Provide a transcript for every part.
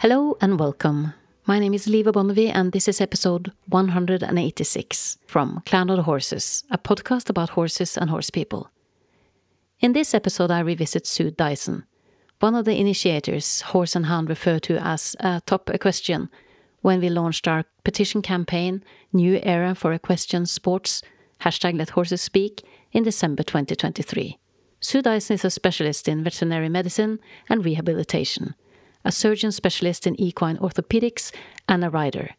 Hello and welcome. My name is Liva Bonnevie, and this is episode 186 from Clan of the Horses, a podcast about horses and horse people. In this episode, I revisit Sue Dyson, one of the initiators Horse and Hound refer to as a top equestrian when we launched our petition campaign, New Era for Equestrian Sports, hashtag Let Horses Speak, in December 2023. Sue Dyson is a specialist in veterinary medicine and rehabilitation a surgeon specialist in equine orthopedics, and a rider.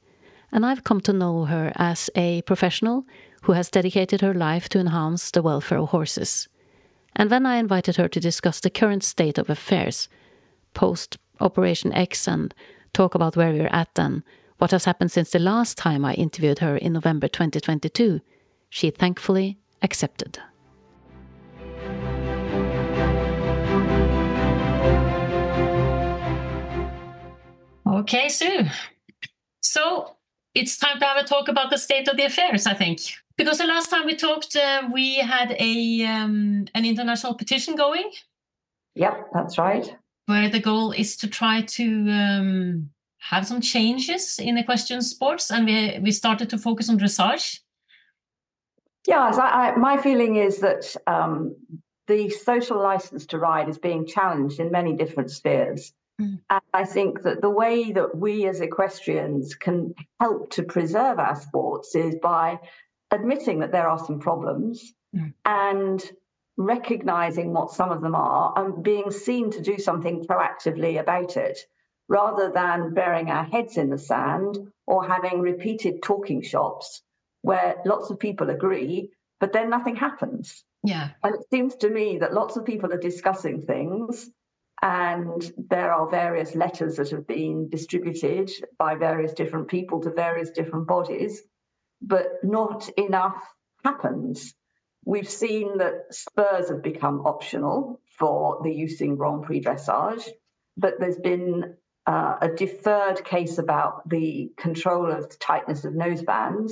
And I've come to know her as a professional who has dedicated her life to enhance the welfare of horses. And when I invited her to discuss the current state of affairs, post Operation X, and talk about where we're at and what has happened since the last time I interviewed her in November 2022, she thankfully accepted. Okay, Sue. So it's time to have a talk about the state of the affairs, I think. Because the last time we talked, uh, we had a um, an international petition going. Yep, that's right. Where the goal is to try to um, have some changes in the equestrian sports, and we we started to focus on dressage. Yeah, so I, my feeling is that um, the social license to ride is being challenged in many different spheres. Mm. And I think that the way that we as equestrians can help to preserve our sports is by admitting that there are some problems mm. and recognizing what some of them are and being seen to do something proactively about it rather than burying our heads in the sand or having repeated talking shops where lots of people agree, but then nothing happens. Yeah. And it seems to me that lots of people are discussing things and there are various letters that have been distributed by various different people to various different bodies, but not enough happens. We've seen that spurs have become optional for the use in Grand Prix dressage, but there's been uh, a deferred case about the control of the tightness of nosebands.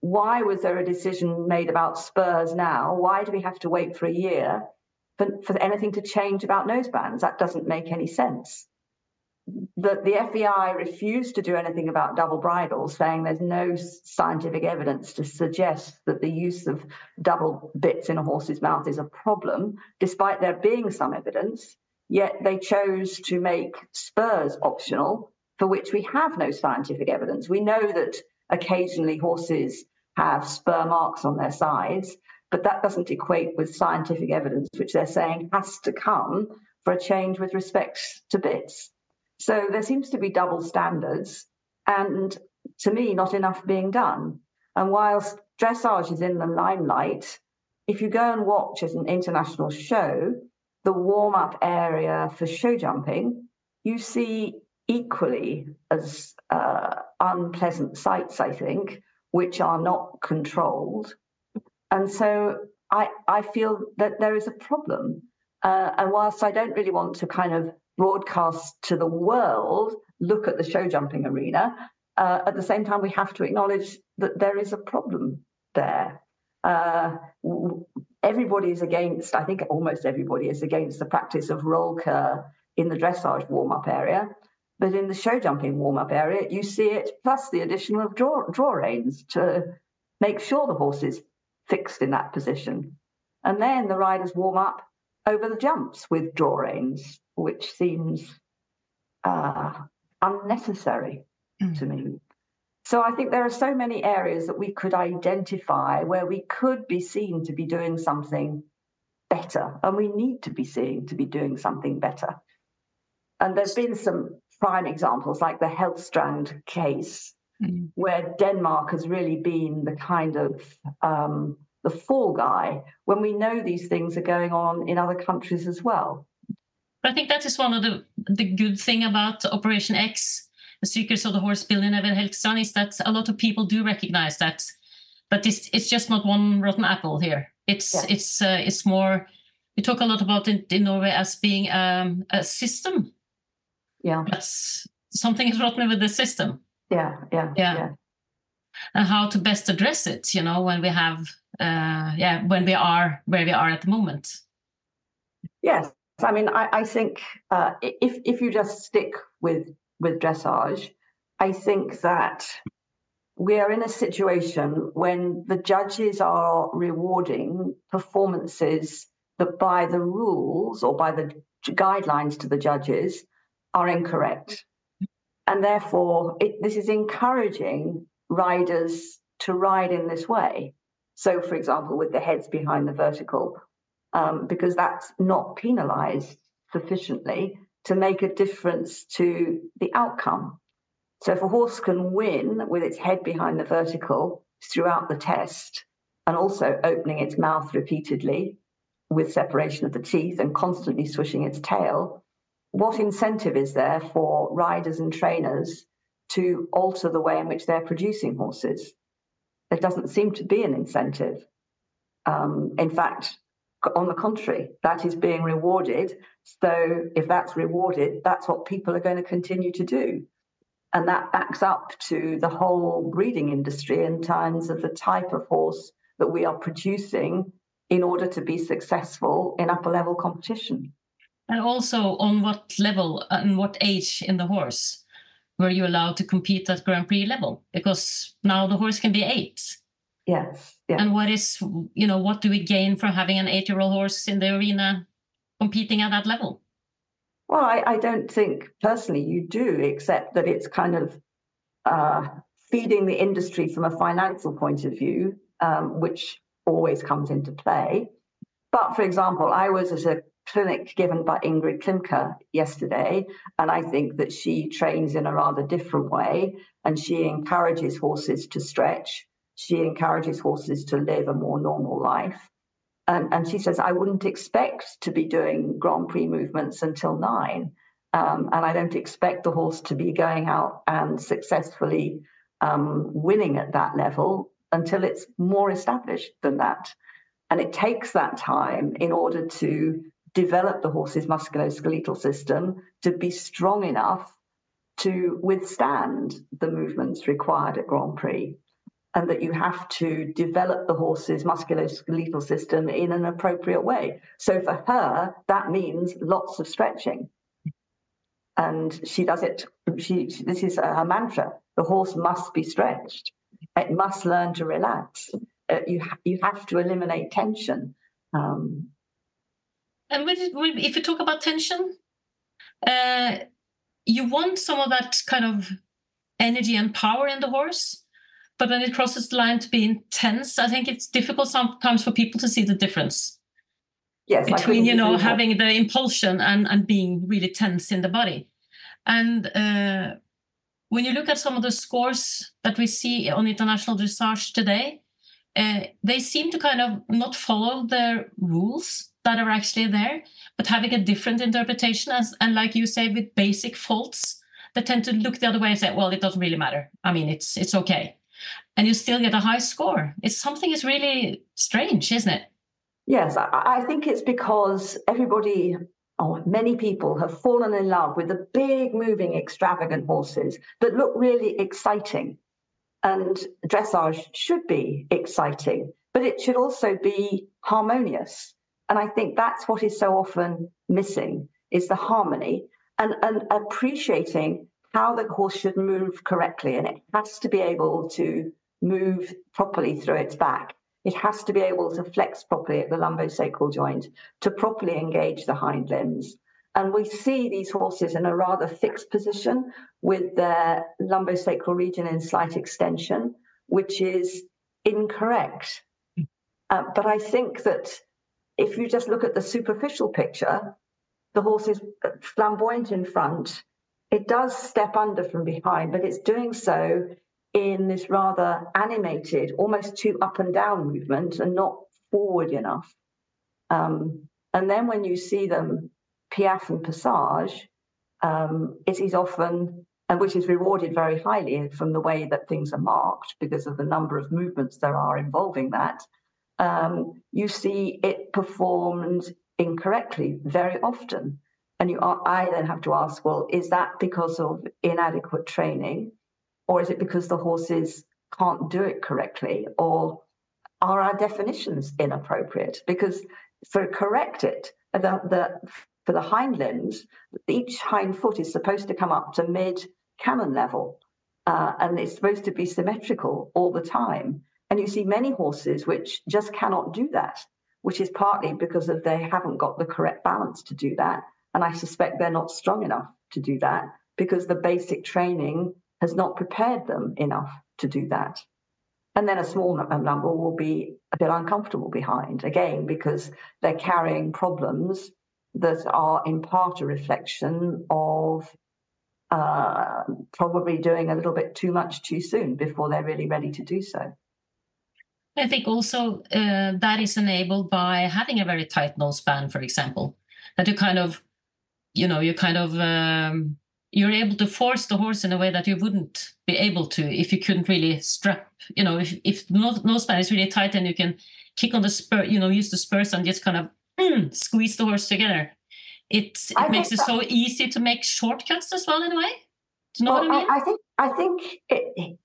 Why was there a decision made about spurs now? Why do we have to wait for a year for, for anything to change about nosebands. That doesn't make any sense. The, the FEI refused to do anything about double bridles, saying there's no scientific evidence to suggest that the use of double bits in a horse's mouth is a problem, despite there being some evidence. Yet they chose to make spurs optional, for which we have no scientific evidence. We know that occasionally horses have spur marks on their sides, but that doesn't equate with scientific evidence, which they're saying has to come for a change with respect to bits. So there seems to be double standards, and to me, not enough being done. And whilst dressage is in the limelight, if you go and watch at an international show, the warm up area for show jumping, you see equally as uh, unpleasant sights, I think, which are not controlled and so I, I feel that there is a problem. Uh, and whilst I don't really want to kind of broadcast to the world, look at the show jumping arena, uh, at the same time, we have to acknowledge that there is a problem there. Uh, everybody is against, I think almost everybody is against the practice of rollkur in the dressage warm up area. But in the show jumping warm up area, you see it plus the addition of draw, draw reins to make sure the horses fixed in that position. And then the riders warm up over the jumps with draw reins, which seems uh, unnecessary mm. to me. So I think there are so many areas that we could identify where we could be seen to be doing something better, and we need to be seen to be doing something better. And there's been some prime examples like the Helgstrand case, mm. where Denmark has really been the kind of um, the fall guy when we know these things are going on in other countries as well. But I think that is one of the the good thing about Operation X, the Secrets of the Horse Billionaire Helgstrand, is that a lot of people do recognize that. But it's it's just not one rotten apple here. It's yeah. it's uh, it's more. We talk a lot about it in Norway as being um, a system. Yeah, that's something is rotten with the system. Yeah, yeah, yeah, yeah. And how to best address it, you know, when we have, uh, yeah, when we are where we are at the moment. Yes, I mean, I, I think uh, if if you just stick with with dressage. I think that we are in a situation when the judges are rewarding performances that by the rules or by the guidelines to the judges are incorrect. And therefore, it, this is encouraging riders to ride in this way. So, for example, with the heads behind the vertical, um, because that's not penalized sufficiently to make a difference to the outcome. So, if a horse can win with its head behind the vertical throughout the test and also opening its mouth repeatedly with separation of the teeth and constantly swishing its tail, what incentive is there for riders and trainers to alter the way in which they're producing horses? There doesn't seem to be an incentive. Um, in fact, on the contrary, that is being rewarded. So if that's rewarded, that's what people are going to continue to do. And that backs up to the whole breeding industry in terms of the type of horse that we are producing in order to be successful in upper level competition. And also, on what level and what age in the horse were you allowed to compete at Grand Prix level? Because now the horse can be eight. Yes. yes. And what is, you know, what do we gain from having an eight year old horse in the arena competing at that level? Well, I, I don't think personally you do, except that it's kind of uh, feeding the industry from a financial point of view, um, which always comes into play. But for example, I was at a clinic given by Ingrid Klimke yesterday, and I think that she trains in a rather different way, and she encourages horses to stretch. She encourages horses to live a more normal life. And, and she says, I wouldn't expect to be doing Grand Prix movements until nine. Um, and I don't expect the horse to be going out and successfully um, winning at that level until it's more established than that. And it takes that time in order to develop the horse's musculoskeletal system to be strong enough to withstand the movements required at Grand Prix. And that you have to develop the horse's musculoskeletal system in an appropriate way. So for her, that means lots of stretching. And she does it, she, this is her mantra the horse must be stretched. It must learn to relax. Uh, you you have to eliminate tension. Um, and if you talk about tension, uh, you want some of that kind of energy and power in the horse, but when it crosses the line to be intense, I think it's difficult sometimes for people to see the difference. Yes, between you know having the impulsion and and being really tense in the body, and uh, when you look at some of the scores that we see on international dressage today, uh, they seem to kind of not follow the rules that are actually there, but having a different interpretation. As, and like you say, with basic faults, they tend to look the other way and say, well, it doesn't really matter. I mean, it's it's okay. And you still get a high score. It's something is really strange, isn't it? Yes, I, I think it's because everybody oh, many people have fallen in love with the big, moving, extravagant horses that look really exciting. And dressage should be exciting, but it should also be harmonious. And I think that's what is so often missing is the harmony and, and appreciating how the horse should move correctly. And it has to be able to move properly through its back. It has to be able to flex properly at the lumbosacral joint to properly engage the hind limbs. And we see these horses in a rather fixed position with their lumbosacral region in slight extension, which is incorrect. Uh, but I think that if you just look at the superficial picture, the horse is flamboyant in front. It does step under from behind, but it's doing so in this rather animated, almost too up and down movement and not forward enough. Um, and then when you see them piaffe and passage, um, it is often, and which is rewarded very highly from the way that things are marked because of the number of movements there are involving that. Um, you see it performed incorrectly very often. And you, I then have to ask, well, is that because of inadequate training? Or is it because the horses can't do it correctly? Or are our definitions inappropriate? Because for correct it, the, the for the hind limbs, each hind foot is supposed to come up to mid cannon level. Uh, and it's supposed to be symmetrical all the time. And you see many horses which just cannot do that, which is partly because of they haven't got the correct balance to do that. And I suspect they're not strong enough to do that because the basic training has not prepared them enough to do that. And then a small number will be a bit uncomfortable behind, again, because they're carrying problems that are in part a reflection of uh, probably doing a little bit too much too soon before they're really ready to do so. I think also uh, that is enabled by having a very tight noseband, for example, that you kind of, you know, you kind of um, you're able to force the horse in a way that you wouldn't be able to if you couldn't really strap. You know, if if the noseband is really tight, then you can kick on the spur, you know, use the spurs and just kind of mm, squeeze the horse together it it makes it so easy to make shortcuts as well in a way. Do you know well, what I mean? I, I think I think it,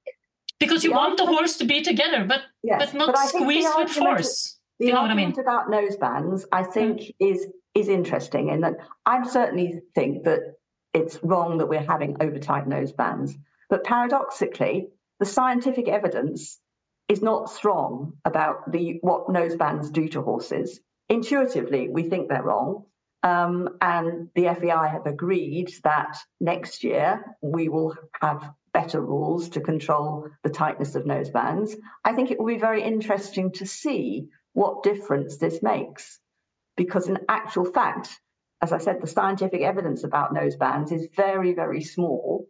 because you want the horse to be together, but yes, but not but squeeze with force. The you know what I mean? about nosebands, I hmm. think, mm. is is interesting, in that I certainly think that it's wrong that we're having over tight nosebands. But paradoxically, the scientific evidence is not strong about the what nosebands do to horses. Intuitively, we think they're wrong, um, and the FEI have agreed that next year we will have better rules to control the tightness of nosebands. I think it will be very interesting to see what difference this makes. Because, in actual fact, as I said, the scientific evidence about nosebands is very, very small.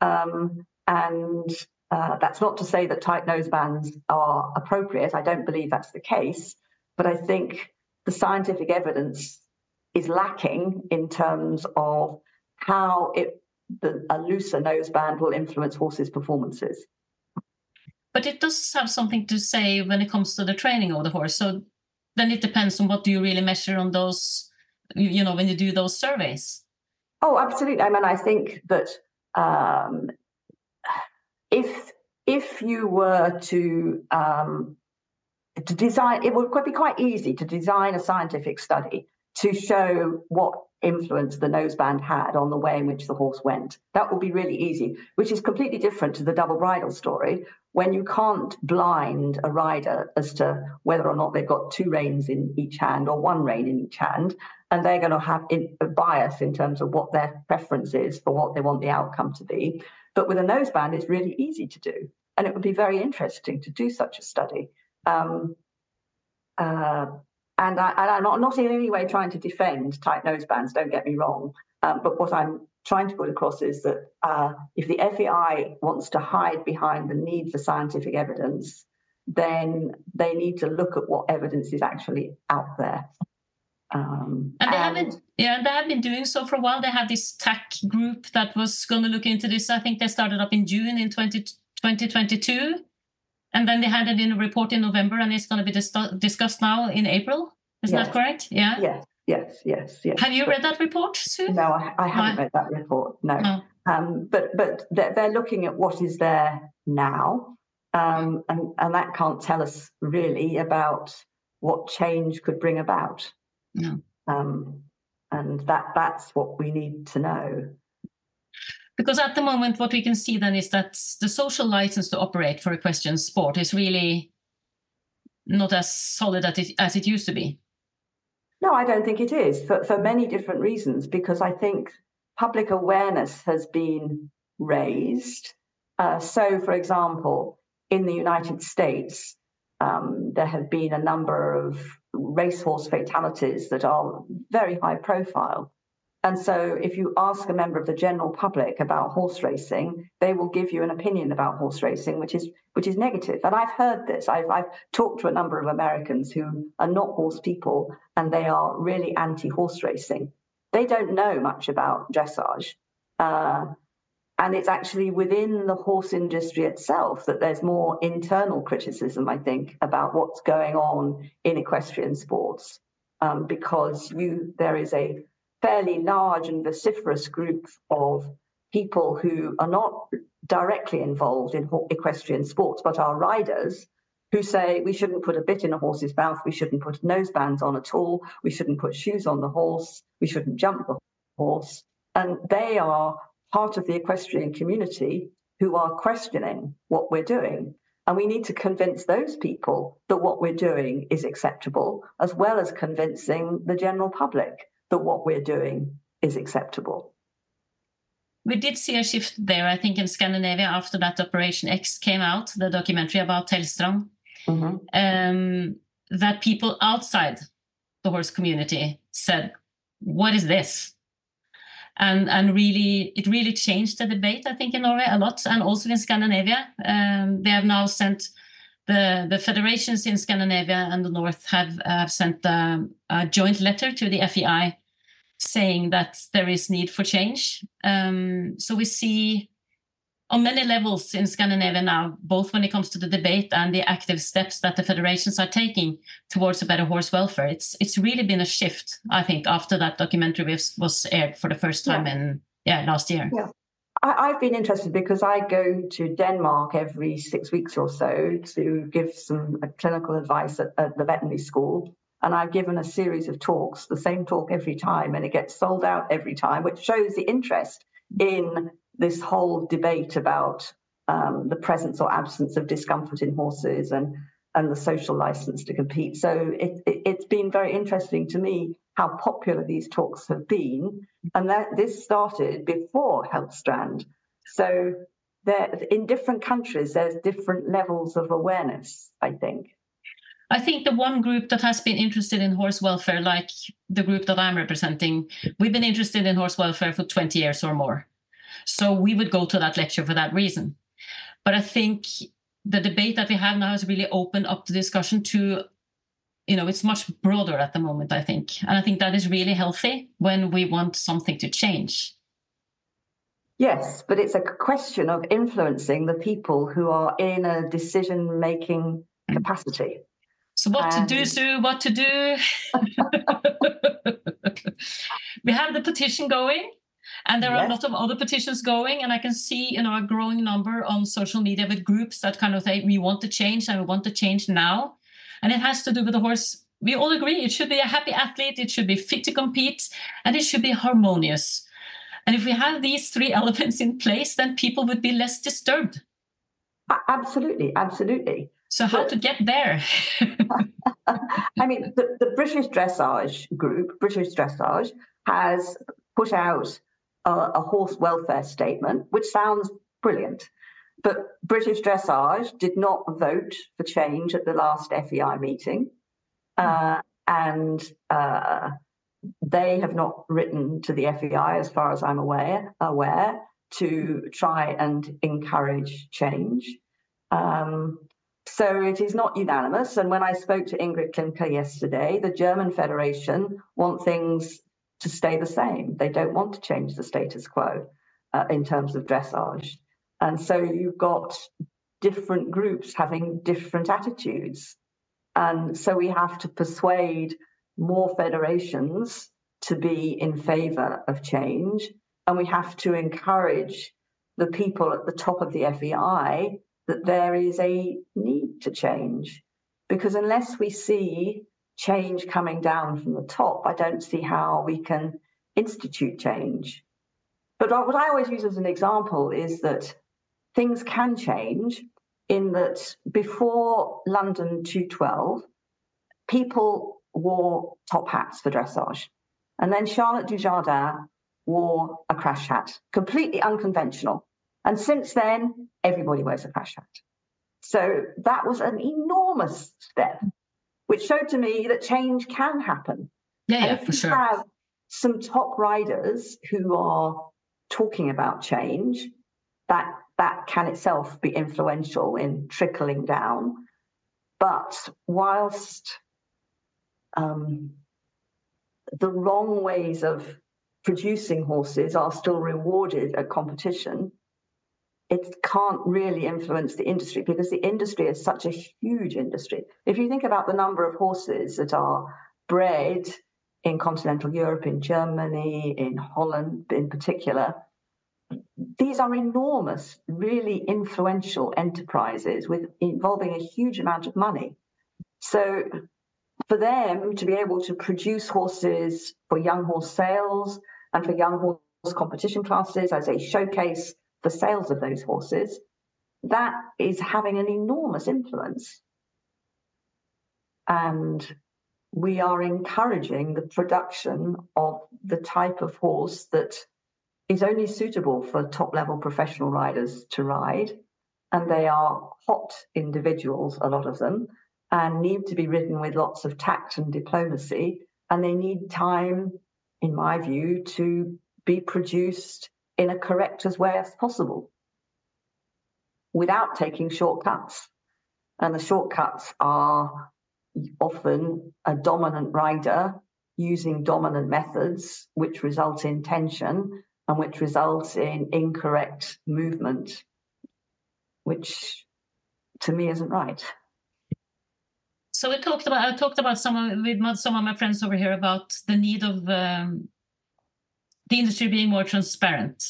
Um, and uh, that's not to say that tight nosebands are appropriate. I don't believe that's the case. But I think the scientific evidence is lacking in terms of how it the, a looser noseband will influence horses' performances. But it does have something to say when it comes to the training of the horse. So then it depends on what do you really measure on those, you know, when you do those surveys. Oh, absolutely. I mean, I think that um, if if you were to um, to design, it would be quite easy to design a scientific study to show what influence the noseband had on the way in which the horse went. That would be really easy, which is completely different to the double bridle story when you can't blind a rider as to whether or not they've got two reins in each hand or one rein in each hand. And they're going to have a bias in terms of what their preference is for what they want the outcome to be. But with a noseband, it's really easy to do. And it would be very interesting to do such a study. Um, uh, and, I, am not, not in any way trying to defend tight nosebands, don't get me wrong. Um, but what I'm trying to put across is that uh, if the FEI wants to hide behind the need for scientific evidence, then they need to look at what evidence is actually out there. Um, and they and, have been, yeah, they have been doing so for a while. They had this TAC group that was going to look into this. I think they started up in June in 20, 2022. And then they handed in a report in November, and it's going to be dis- discussed now in April. Is yes. that correct? Yeah. Yes. Yes. Yes. Yes. Have you read that report, Sue? No, I, I haven't no. read that report. No. no. Um, but but they're, they're, looking at what is there now, um, and and that can't tell us really about what change could bring about. No. Um, and that that's what we need to know. Because at the moment, what we can see then is that the social license to operate for equestrian sport is really not as solid as it, as it used to be. No, I don't think it is for, for many different reasons. Because I think public awareness has been raised. Uh, so, for example, in the United States, um, there have been a number of racehorse fatalities that are very high profile. And so, if you ask a member of the general public about horse racing, they will give you an opinion about horse racing, which is which is negative. And I've heard this. I've, I've talked to a number of Americans who are not horse people, and they are really anti-horse racing. They don't know much about dressage, uh, and it's actually within the horse industry itself that there's more internal criticism, I think, about what's going on in equestrian sports, um, because you there is a fairly large and vociferous group of people who are not directly involved in equestrian sports but are riders who say we shouldn't put a bit in a horse's mouth, we shouldn't put nosebands on at all, we shouldn't put shoes on the horse, we shouldn't jump the horse. And they are part of the equestrian community who are questioning what we're doing. And we need to convince those people that what we're doing is acceptable, as well as convincing the general public that what we're doing is acceptable. We did see a shift there, I think, in Scandinavia after that Operation X came out, the documentary about Helgstrand, mm-hmm. um, that people outside the horse community said, What is this? and and really it really changed the debate I think in Norway a lot and also in Scandinavia. Um, they have now sent the the federations in Scandinavia and the North have have sent a, a joint letter to the FEI saying that there is need for change. Um, so we see on many levels in Scandinavia now, both when it comes to the debate and the active steps that the federations are taking towards a better horse welfare. It's it's really been a shift, I think, after that documentary was, was aired for the first time yeah. in yeah last year. Yeah. I, have been interested because I go to Denmark every six weeks or so to give some uh, clinical advice at, at the veterinary school. And I've given a series of talks, the same talk every time, and it gets sold out every time, which shows the interest in this whole debate about um, the presence or absence of discomfort in horses and and the social license to compete. So it, it, has been very interesting to me how popular these talks have been, and that this started before Helgstrand. So there, in different countries, there's different levels of awareness. I think. I think the one group that has been interested in horse welfare, like the group that I'm representing, we've been interested in horse welfare for 20 years or more. So we would go to that lecture for that reason. But I think the debate that we have now has really opened up the discussion to, you know, it's much broader at the moment, I think. And I think that is really healthy when we want something to change. Yes, but it's a question of influencing the people who are in a decision making mm. capacity. So, what and... to do, Sue? What to do? we have the petition going. And there yes. are a lot of other petitions going, and I can see you know a growing number on social media with groups that kind of say we want to change and we want to change now. And it has to do with the horse. We all agree it should be a happy athlete, it should be fit to compete, and it should be harmonious. And if we have these three elements in place, then people would be less disturbed. Absolutely, absolutely. So, how to get there? I mean, the, the British Dressage Group, British Dressage, has put out a, a horse welfare statement, which sounds brilliant. But British Dressage did not vote for change at the last FEI meeting. Uh, and uh, they have not written to the FEI, as far as I'm aware, aware to try and encourage change. Um, so it is not unanimous. And when I spoke to Ingrid Klimke yesterday, the German Federation want things to stay the same. They don't want to change the status quo uh, in terms of dressage. And so you've got different groups having different attitudes. And so we have to persuade more federations to be in favor of change. And we have to encourage the people at the top of the FEI that there is a need to change. Because unless we see change coming down from the top, I don't see how we can institute change. But what I always use as an example is that things can change in that before London 212, people wore top hats for dressage. And then Charlotte Dujardin wore a crash hat, completely unconventional. And since then, everybody wears a crash hat. So that was an enormous step which showed to me that change can happen. Yeah, yeah for sure. Have some top riders who are talking about change, that that can itself be influential in trickling down. But whilst um, the wrong ways of producing horses are still rewarded at competition, it can't really influence the industry because the industry is such a huge industry. If you think about the number of horses that are bred in continental Europe, in Germany, in Holland in particular, these are enormous, really influential enterprises with involving a huge amount of money. So for them to be able to produce horses for young horse sales and for young horse competition classes as a showcase for sales of those horses, that is having an enormous influence. And we are encouraging the production of the type of horse that is only suitable for top level professional riders to ride. And they are hot individuals, a lot of them, and need to be ridden with lots of tact and diplomacy. And they need time, in my view, to be produced in a correct as way as possible without taking shortcuts. And the shortcuts are often a dominant rider using dominant methods, which result in tension and which results in incorrect movement, which to me isn't right. So we talked about I talked about some of, with some of my friends over here about the need of um, the industry being more transparent.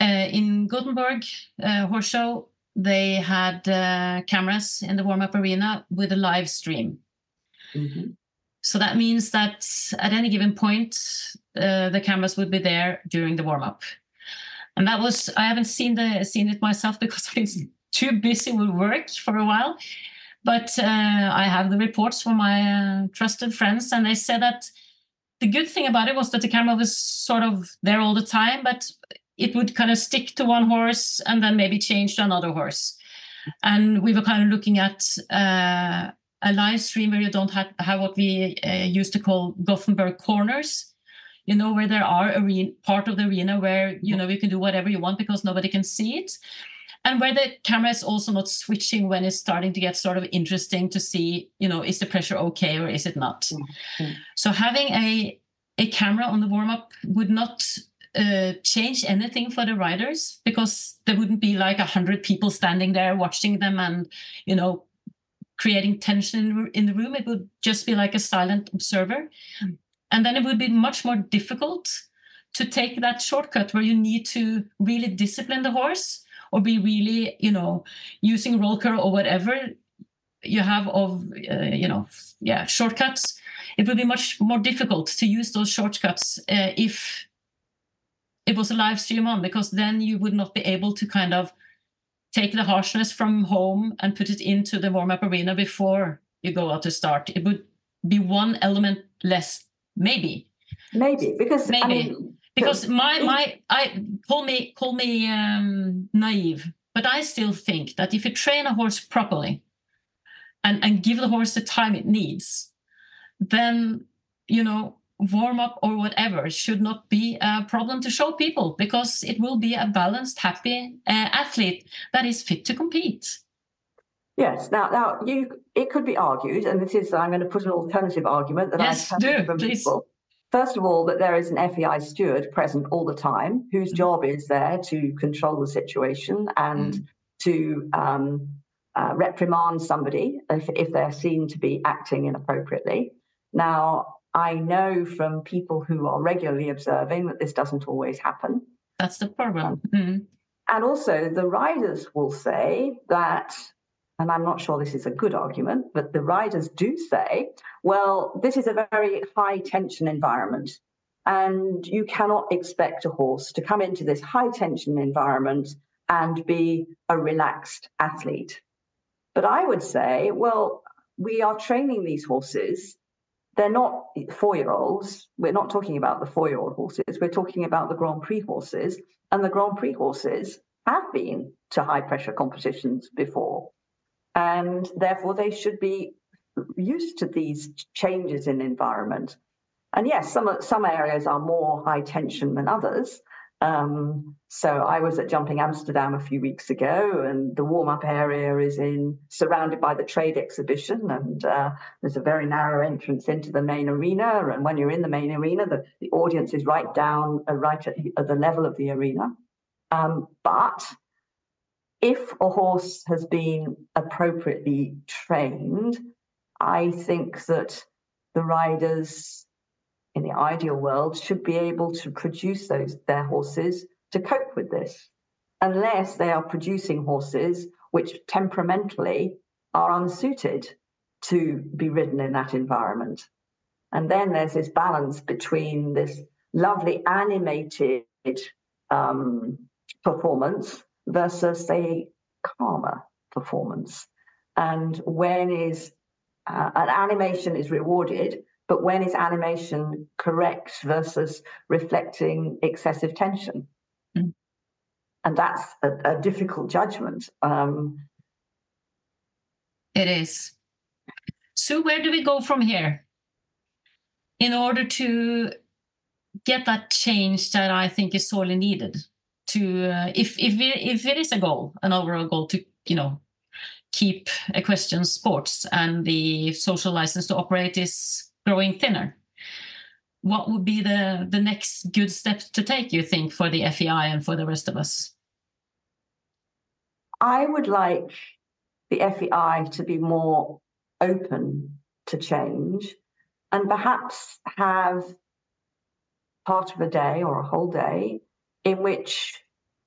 Uh, in Gothenburg uh, horse show, they had uh, cameras in the warm up arena with a live stream. Mm-hmm. So that means that at any given point, uh, the cameras would be there during the warm up. And that was I haven't seen the seen it myself because I was too busy with work for a while. But uh, I have the reports from my uh, trusted friends, and they said that the good thing about it was that the camera was sort of there all the time, but it would kind of stick to one horse and then maybe change to another horse. And we were kind of looking at uh, a live stream where you don't have, have what we uh, used to call Gothenburg corners. You know, where there are a part of the arena where, you know, you can do whatever you want because nobody can see it. And where the camera is also not switching when it's starting to get sort of interesting to see, you know, is the pressure okay or is it not? Mm-hmm. So having a, a camera on the warm up would not uh, change anything for the riders because there wouldn't be like a hundred people standing there watching them and you know creating tension in the room. It would just be like a silent observer. And then it would be much more difficult to take that shortcut where you need to really discipline the horse or be really, you know, using rollkur or whatever you have of, uh, you know, yeah, shortcuts. It would be much more difficult to use those shortcuts uh, if it was a live stream on, because then you would not be able to kind of take the harshness from home and put it into the warm up arena before you go out to start. It would be one element less, maybe. Maybe because maybe. I mean, because my my I call me call me um, naive, but I still think that if you train a horse properly and and give the horse the time it needs, then you know warm up or whatever should not be a problem to show people because it will be a balanced, happy uh, athlete that is fit to compete. Yes. Now, now you it could be argued, and this is I'm going to put an alternative argument that yes, I've heard from please. people. First of all, that there is an FEI steward present all the time whose mm-hmm. job is there to control the situation and mm. to um, uh, reprimand somebody if, if they're seen to be acting inappropriately. Now, I know from people who are regularly observing that this doesn't always happen. That's the problem. Mm-hmm. And also, the riders will say that, and I'm not sure this is a good argument, but the riders do say, well, this is a very high tension environment. And you cannot expect a horse to come into this high tension environment and be a relaxed athlete. But I would say, well, we are training these horses they're not four year olds. We're not talking about the four year old horses. We're talking about the Grand Prix horses. And the Grand Prix horses have been to high pressure competitions before. And therefore, they should be used to these changes in environment. And yes, some, some areas are more high tension than others. Um, so I was at Jumping Amsterdam a few weeks ago, and the warm up area is in surrounded by the trade exhibition, and uh, there's a very narrow entrance into the main arena. And when you're in the main arena, the, the audience is right down, uh, right at, at, the level of the arena. Um, but if a horse has been appropriately trained, I think that the riders in the ideal world should be able to produce those their horses to cope with this unless they are producing horses which temperamentally are unsuited to be ridden in that environment. And then there's this balance between this lovely animated um, performance versus a calmer performance. And when is uh, an animation is rewarded, but when is animation correct versus reflecting excessive tension? Mm. And that's a, a difficult judgment. Um, it is. So, where do we go from here? In order to get that change that I think is sorely needed to uh, if if it, if it is a goal, an overall goal to you know keep equestrian sports and the social license to operate is growing thinner. What would be the the next good step to take? You think for the FEI and for the rest of us? I would like the FEI to be more open to change and perhaps have part of a day or a whole day in which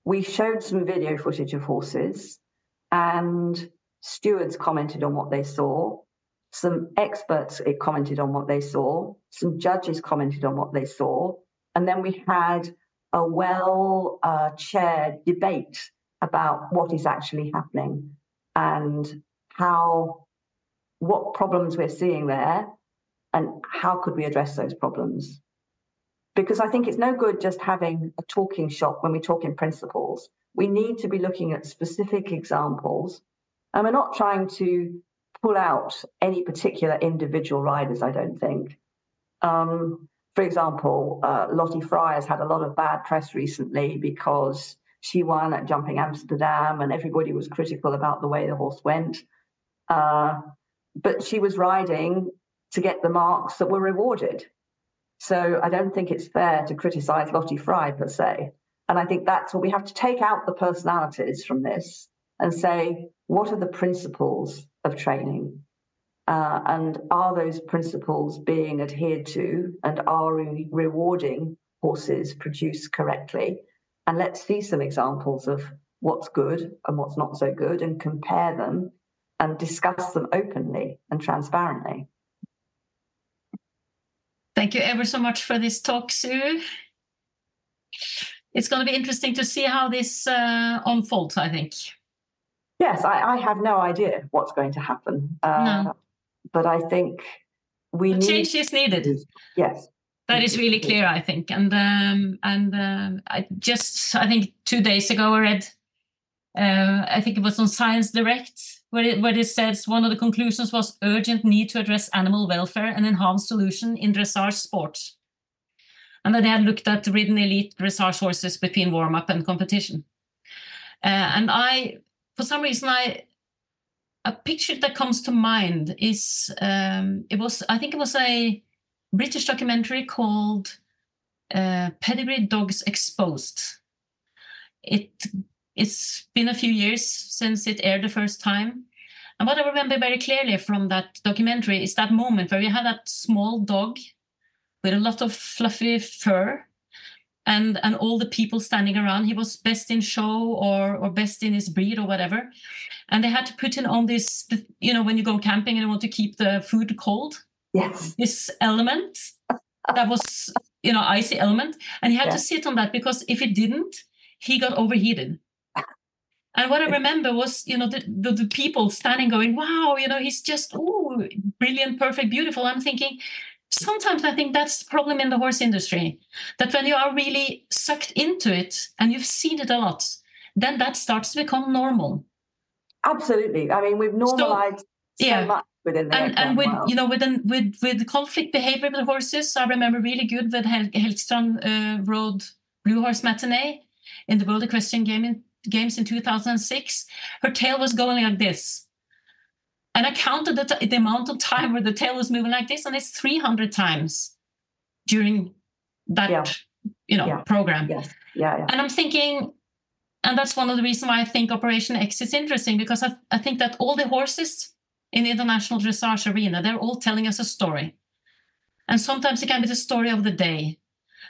we showed some video footage of horses and stewards commented on what they saw. Some experts commented on what they saw. Some judges commented on what they saw. And then we had a well uh, chaired debate about what is actually happening and how, what problems we're seeing there and how could we address those problems because I think it's no good just having a talking shop when we talk in principles. We need to be looking at specific examples. And we're not trying to pull out any particular individual riders, I don't think. Um, for example, uh, Lottie Fry has had a lot of bad press recently because she won at Jumping Amsterdam and everybody was critical about the way the horse went. Uh, but she was riding to get the marks that were rewarded. So I don't think it's fair to criticize Lottie Fry per se. And I think that's what we have to take out the personalities from this and say, what are the principles of training? Uh, and are those principles being adhered to? And are we rewarding horses produced correctly? And let's see some examples of what's good and what's not so good and compare them and discuss them openly and transparently. Thank you ever so much for this talk, Sue. It's going to be interesting to see how this uh, unfolds, I think. Yes, I, I, have no idea what's going to happen. Uh, no. But I think we need... Change is needed. Yes. That is really clear, I think. And um, and uh, I just, I think two days ago I read, uh, I think it was on Science Direct, where it, where it says one of the conclusions was urgent need to address animal welfare and enhance solution in dressage sport. And then they had looked at ridden elite dressage horses between warm up and competition. Uh, and I, for some reason, I a picture that comes to mind is um, it was I think it was a British documentary called uh, Pedigree Dogs Exposed. It it's been a few years since it aired the first time. And what I remember very clearly from that documentary is that moment where you had that small dog with a lot of fluffy fur and and all the people standing around. He was best in show or or best in his breed or whatever. And they had to put him on this, you know, when you go camping and you want to keep the food cold. Yes. This element that was, you know, icy element. And he had to sit on that because if it didn't, he got overheated. And what I remember was, you know, the, the, the people standing going, wow, you know, he's just, oh, brilliant, perfect, beautiful. I'm thinking, sometimes I think that's the problem in the horse industry. That when you are really sucked into it and you've seen it a lot, then that starts to become normal. Absolutely. I mean, we've normalized so, yeah. so much within the and, and with you know within with with conflict behavior with horses, I remember really good when Hel- uh, rode Blue Hors Matine in the World Equestrian Game in games in 2006, her tail was going like this. And I counted the, t- the amount of time where the tail was moving like this, and it's 300 times during that, yeah. you know, yeah. program. Yes. Yeah, yeah. And I'm thinking, and that's one of the reasons why I think Operation X is interesting because I, I think that all the horses in the international dressage arena, they're all telling us a story. And sometimes it can be the story of the day.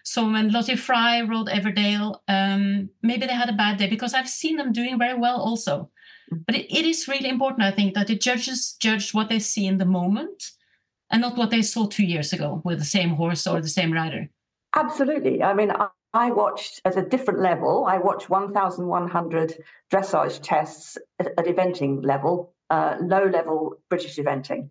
So when Lottie Fry rode Everdale, um, maybe they had a bad day because I've seen them doing very well also. But it, it is really important, I think, that the judges judge what they see in the moment and not what they saw two years ago with the same horse or the same rider. Absolutely. I mean, I, I watched at a different level. I watched 1,100 dressage tests at, eventing level, uh, low level British eventing.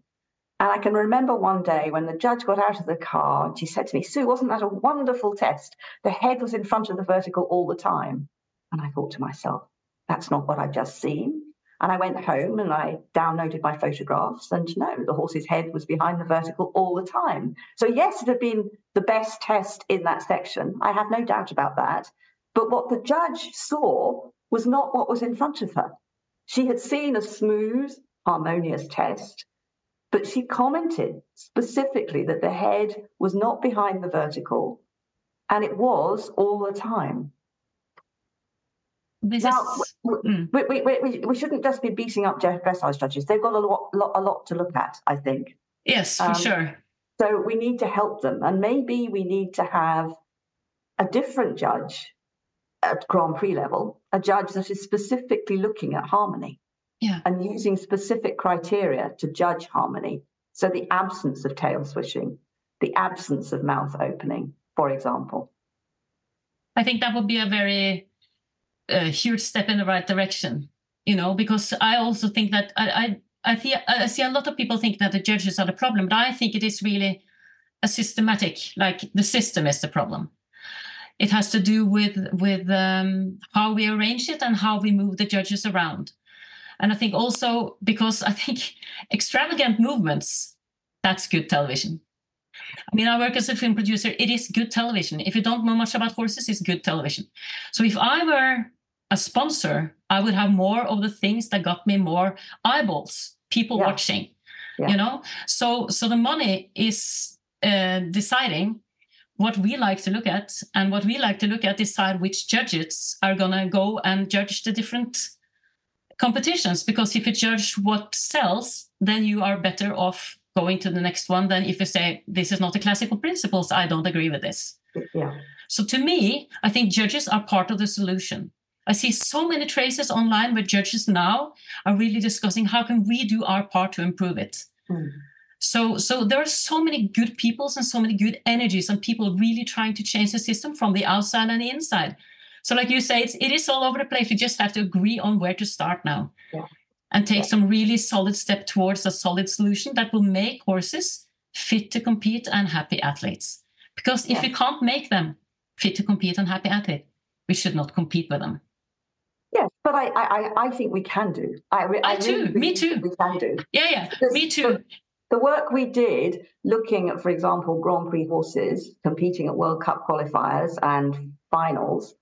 And I can remember one day when the judge got out of the car and she said to me, Sue, wasn't that a wonderful test? The head was in front of the vertical all the time. And I thought to myself, that's not what I've just seen. And I went home and I downloaded my photographs, and no, the horse's head was behind the vertical all the time. So, yes, it had been the best test in that section. I have no doubt about that. But what the judge saw was not what was in front of her. She had seen a smooth, harmonious test, but she commented specifically that the head was not behind the vertical, and it was all the time. This now, is, we, mm. we, we, we, we shouldn't just be beating up Jeff dressage judges. They've got a lot, lot, a lot to look at, I think. yes, for Um, sure. So we need to help them. And maybe we need to have a different judge at Grand Prix level, a judge that is specifically looking at harmony Yeah. and using specific criteria to judge harmony. So the absence of tail swishing, the absence of mouth opening, for example. I think that would be a very uh, huge step in the right direction, you know, because I also think that I, I, I, see, I see a lot of people think that the judges are the problem, but I think it is really a systematic, like the system is the problem. It has to do with with um, how we arrange it and how we move the judges around. And I think also because I think extravagant movements, that's good television. I mean, I work as a film producer. It is good television. If you don't know much about horses, it's good television. So if I were a sponsor, I would have more of the things that got me more eyeballs, people Yeah. watching. Yeah. You know, so so the money is uh, deciding what we like to look at, and what we like to look at decide which judges are gonna go and judge the different competitions. Because if you judge what sells, then you are better off going to the next one than if you say this is not the classical principles. I don't agree with this. Yeah. So to me, I think judges are part of the solution. I see so many traces online where judges now are really discussing how can we do our part to improve it. Mm. So, so there are so many good peoples and so many good energies and people really trying to change the system from the outside and the inside. So, like you say, it's, it is all over the place. We just have to agree on where to start now, Yeah. and take Yeah. some really solid step towards a solid solution that will make horses fit to compete and happy athletes. Because if Yeah. we can't make them fit to compete and happy athlete, we should not compete with them. Yes, but I, I, I- I think we can do. I, I really too, me too. We can do. Yeah, yeah, Yes, me too. The work we did looking at, for example, Grand Prix horses competing at World Cup qualifiers and finals,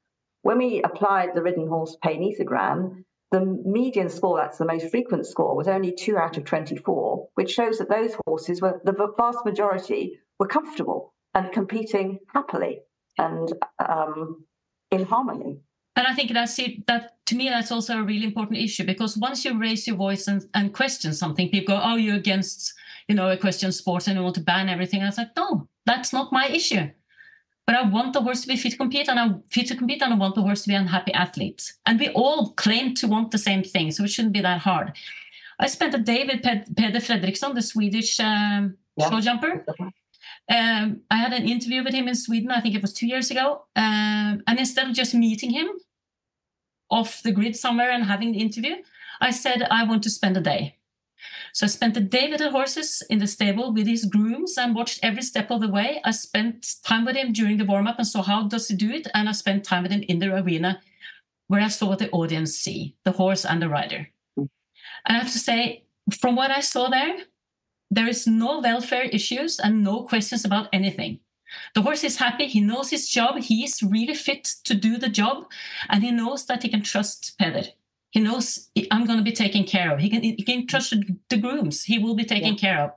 when we applied the ridden horse pain ethogram, the median score, that's the most frequent score, was only two out of 24, which shows that those horses were, the vast majority were comfortable and competing happily and um, in harmony. And I think that's it. That to me, that's also a really important issue because once you raise your voice and, and question something, people go, "Oh, you're against, you know, Equestrian sports and you want to ban everything." I was like, "No, that's not my issue." But I want the horse to be fit to compete, and I'm fit to compete, and I want the horse to be an happy athlete. And we all claim to want the same thing, so it shouldn't be that hard. I spent a day with Ped- Peder Fredricson, the Swedish um, Yeah. show jumper. Um, I had an interview with him in Sweden, I think it was two years ago. Um, and instead of just meeting him off the grid somewhere and having the interview, I said, I want to spend a day. So I spent a day with the horses in the stable with his grooms and watched every step of the way. I spent time with him during the warm up and saw how does he do it. And I spent time with him in the arena where I saw what the audience see, the horse and the rider. And I have to say, from what I saw there, there is no welfare issues and no questions about anything. The horse is happy. He knows his job. He is really fit to do the job, and he knows that he can trust Peder. He knows I'm going to be taken care of. He can he can trust the grooms. He will be taken Yeah. care of.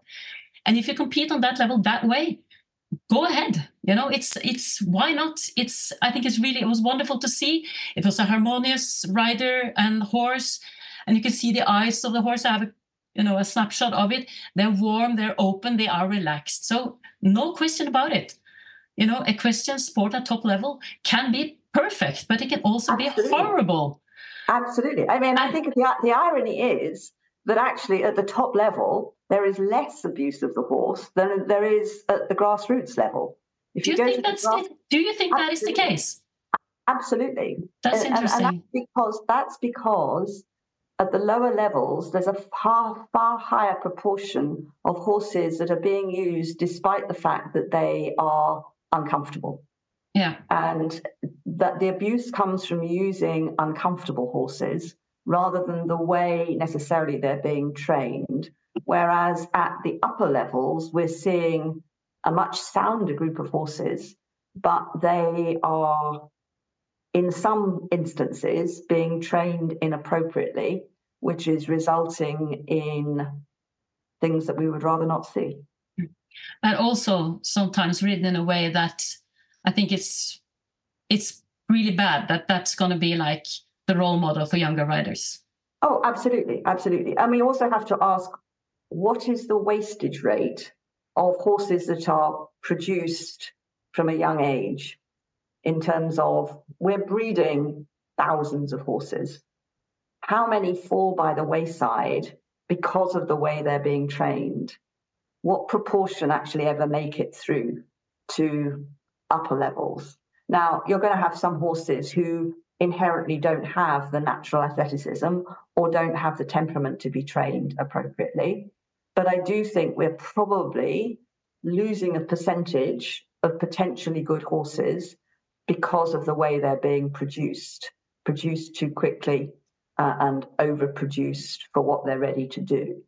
And if you compete on that level that way, go ahead. You know, it's it's why not? It's I think it's really it was wonderful to see. It was a harmonious rider and horse, and you can see the eyes of the horse. I have a you know a snapshot of it. They're warm, they're open, they are relaxed. So no question about it. you know, equestrian sport at top level can be perfect, but it can also Absolutely. be horrible. Absolutely. I mean, I think the, the irony is that actually at the top level, there is less abuse of the horse than there is at the grassroots level. If do you, you think that's grass- the, do you think that is the case? Absolutely. That's interesting. And, and that's because that's because at the lower levels, there's a far, far higher proportion of horses that are being used despite the fact that they are uncomfortable. Yeah. And that the abuse comes from using uncomfortable horses rather than the way necessarily they're being trained. Whereas at the upper levels, we're seeing a much sounder group of horses, but they are, in some instances, being trained inappropriately, which is resulting in things that we would rather not see. And also sometimes written in a way that I think it's it's really bad that that's going to be like the role model for younger writers. Oh, absolutely, absolutely. And we also have to ask what is the wastage rate of horses that are produced from a young age in terms of we're breeding thousands of horses. How many fall by the wayside because of the way they're being trained? What proportion actually ever make it through to upper levels? Now, you're going to have some horses who inherently don't have the natural athleticism or don't have the temperament to be trained appropriately. But I do think we're probably losing a percentage of potentially good horses because of the way they're being produced, produced too quickly uh, and overproduced for what they're ready to do.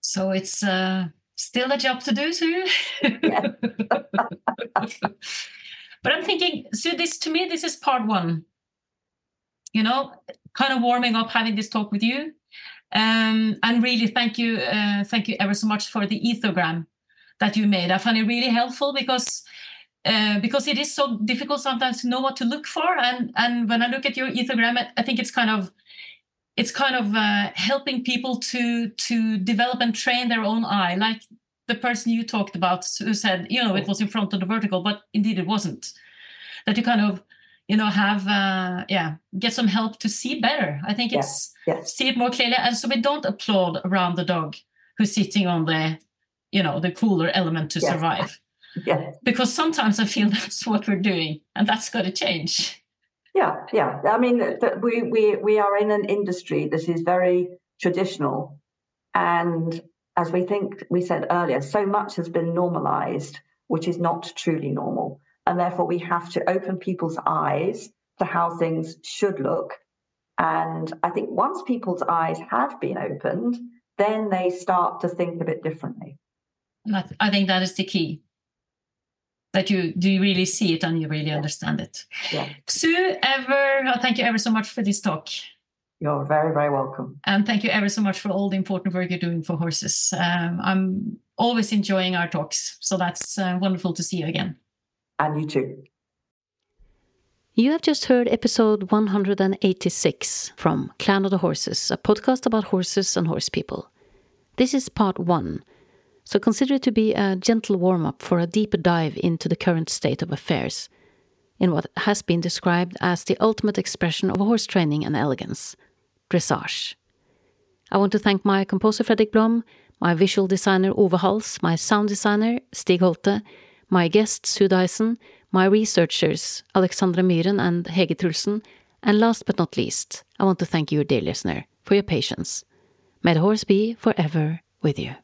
So it's uh, still a job to do, Sue. but I'm thinking, Sue, this to me, this is part one. You know, kind of warming up having this talk with you. Um, and really, thank you, uh, thank you ever so much for the ethogram that you made. I find it really helpful because uh, because it is so difficult sometimes to know what to look for. And and when I look at your ethogram, I think it's kind of it's kind of uh, helping people to to develop and train their own eye, like the person you talked about who said, you know, it was in front of the vertical, but indeed it wasn't. That you kind of you know have uh, yeah get some help to see better i think it's yes, yes. see it more clearly and so we don't applaud around the dog who's sitting on the you know the cooler element to yes. survive yeah because sometimes i feel that's what we're doing and that's got to change yeah yeah i mean we we we are in an industry that is very traditional and as we think we said earlier so much has been normalized which is not truly normal and therefore, we have to open people's eyes to how things should look. And I think once people's eyes have been opened, then they start to think a bit differently. I think that is the key. That you do you really see it and you really yeah. understand it. Yeah. Sue, ever, oh, thank you ever so much for this talk. You're very, very welcome. And thank you ever so much for all the important work you're doing for horses. Um, I'm always enjoying our talks. So that's uh, wonderful to see you again. And you too. You have just heard episode 186 from Clan of the Horses, a podcast about horses and horse people. This is part one, so consider it to be a gentle warm up for a deeper dive into the current state of affairs in what has been described as the ultimate expression of horse training and elegance dressage. I want to thank my composer Fredrik Blom, my visual designer Ove Hals, my sound designer Stig Holte, my guests Sue Dyson, my researchers Alexandra Myhren and Hege Trulsen, and last but not least, I want to thank you, dear listener, for your patience. May the horse be forever with you.